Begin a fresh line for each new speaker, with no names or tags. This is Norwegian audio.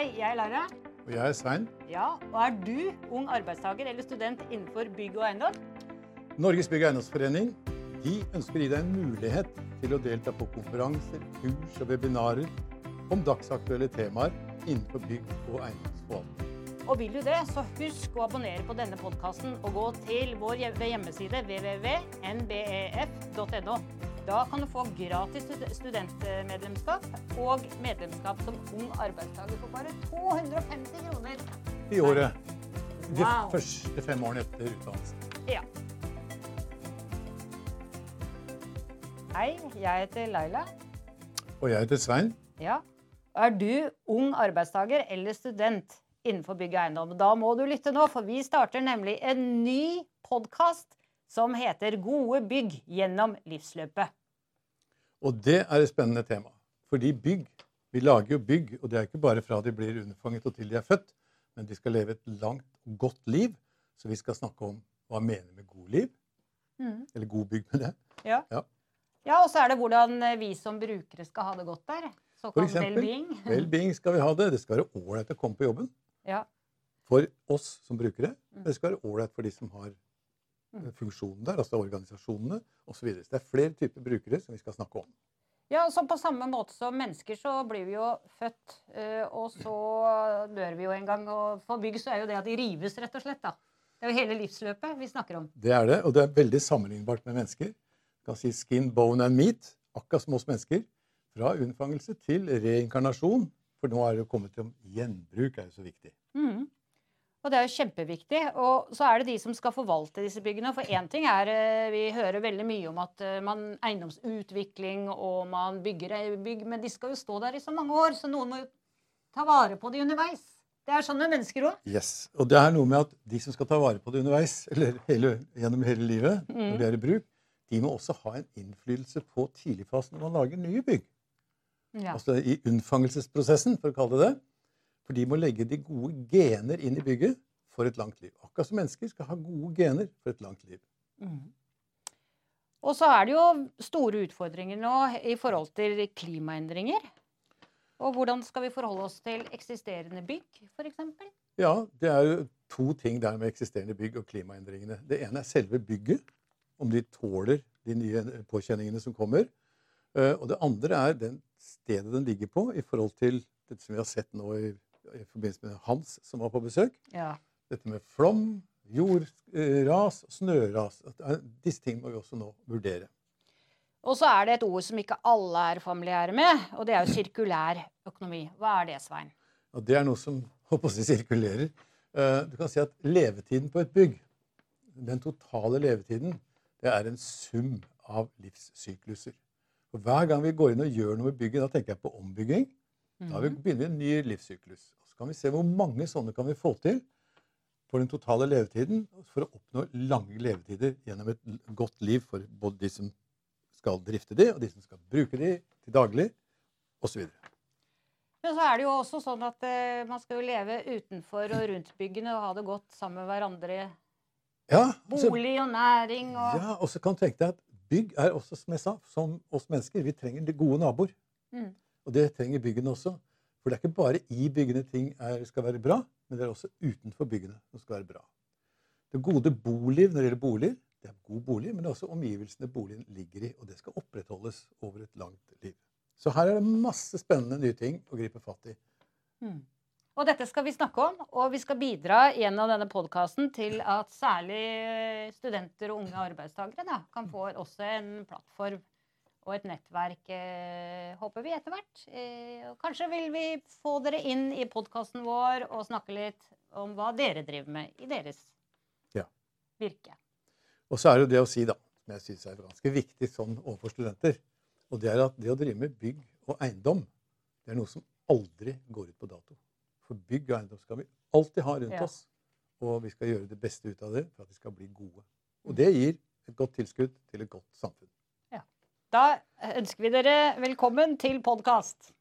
Hei, jeg er Lara.
Og jeg er Svein.
Ja, og er du ung arbeidstaker eller student innenfor bygg og eiendom?
Norges bygg- og eiendomsforening de ønsker å gi deg en mulighet til å delta på konferanser, kurs og webinarer om dagsaktuelle temaer innenfor bygg- og eiendomsforvaltning.
Og vil du det, så husk å abonnere på denne podkasten og gå til vår hjemmeside www.nbef.no. Da kan du få gratis studentmedlemskap og medlemskap som ung arbeidstaker for bare 250 kroner.
I året. De
Wow.
første fem årene etter utdannelsen.
Ja. Hei, jeg heter Laila.
Og jeg heter Svein.
Ja. Er du ung arbeidstaker eller student innenfor bygg og eiendom? Da må du lytte nå, for vi starter nemlig en ny podkast som heter Gode bygg gjennom livsløpet.
Og det er et spennende tema. Fordi bygg Vi lager jo bygg, og det er ikke bare fra de blir underfanget og til de er født, men de skal leve et langt godt liv. Så vi skal snakke om hva vi mener med god liv. Eller god bygg med det.
Ja.
Ja.
ja, og så er det hvordan vi som brukere skal ha det godt der. Såkalt well-being.
well-being skal vi ha det. Det skal være ålreit å komme på jobben.
Ja.
For oss som brukere.
Mm.
Det skal være ålreit for de som har
Mm.
eh, funksjonen der, altså organisasjonene osv. Så, videre. så det er flere typer brukere som vi skal snakke om.
Ja, så På samme måte som mennesker så blir vi jo født, eh, og så dør vi jo en gang. Og for bygg så er jo det at de rives, rett og slett. da. Det er jo hele livsløpet vi snakker om.
Det er det, og det er veldig sammenlignbart med mennesker. Du kan si skin, bone and meat, akkurat som oss mennesker. Fra unnfangelse til reinkarnasjon. For nå er det jo kommet til om gjenbruk er jo så viktig.
Mhm. Og det er jo kjempeviktig. Og så er det de som skal forvalte disse byggene. For én ting er eh, Vi hører veldig mye om at eh, man eiendomsutvikling og man bygger bygg, men de skal jo stå der i så mange år, så noen må jo ta vare på de underveis. Det er sånn med mennesker òg.
Yes. Og det er noe med at de som skal ta vare på det underveis, eller hele, gjennom hele livet, når det er i bruk, de må også ha en innflytelse på tidligfasen når man lager nye bygg.
Ja.
Altså i unnfangelsesprosessen, for å kalle det det. For de må legge de gode gener inn i bygget for et langt liv. Akkurat som mennesker skal ha gode gener for et langt liv.
Mm. Og så er det jo store utfordringer nå i forhold til klimaendringer. Og hvordan skal vi forholde oss til eksisterende bygg, f.eks.?
Ja, det er jo to ting der med eksisterende bygg og klimaendringene. Det ene er selve bygget, om de tåler de nye påkjenningene som kommer. Eh, Og det andre er den stedet den ligger på i forhold til dette som vi har sett nå i, i forbindelse med Hans som var på besøk.
Ja.
Dette med flom, jordras, snøras. At det er- Disse tingene må vi også nå vurdere.
Og så er det et ord som ikke alle er familiære med, og det er jo sirkulær økonomi. Hva er det, Svein?
Ja, det er noe som håper jeg, sirkulerer. Eh, Du kan si at levetiden på et bygg, den totale levetiden, det er en sum av livssykluser. Og Hver gang vi går inn og gjør noe med bygget, da tenker jeg på ombygging. Da begynner vi en ny livssyklus. Så kan vi se hvor mange sånne kan vi få til for den totale levetiden for å oppnå lange levetider gjennom et godt liv for både de som skal drifte de, og de som skal bruke de til daglig, osv.
Men så er det jo også sånn at eh, man skal jo leve utenfor og rundt byggene og ha det godt sammen med hverandre.
Ja, altså-
Bolig og næring og
Ja, og så kan du tenke deg at bygg er også, som jeg sa, som oss mennesker. Vi trenger de gode naboer.
Mm.
Og det trenger byggene også. For det er ikke bare i byggene ting er, skal være bra, men det er også utenfor byggene som skal være bra. Det gode boliv når det gjelder boliger, det er god bolig, men det er også omgivelsene boligen ligger i. Og det skal opprettholdes over et langt liv. Så her er det masse spennende nye ting å gripe fatt i.
Mm. Og dette skal vi snakke om, og vi skal bidra gjennom denne podkasten til at særlig studenter og unge arbeidstakere kan få også en plattform og et nettverk, eh, håper vi, etter hvert. Eh, kanskje vil vi få dere inn i podkasten vår og snakke litt om hva dere driver med i deres
Ja.
virke.
Og så er det jo det å si, da, som jeg syns er ganske viktig sånn overfor studenter, og det er at det å drive med bygg og eiendom, det er noe som aldri går ut på dato. For bygg og eiendom skal vi alltid ha rundt
Ja.
oss, og vi skal gjøre det beste ut av det for at vi skal bli gode. Og det gir et godt tilskudd til et godt samfunn.
Da ønsker vi dere velkommen til podkast.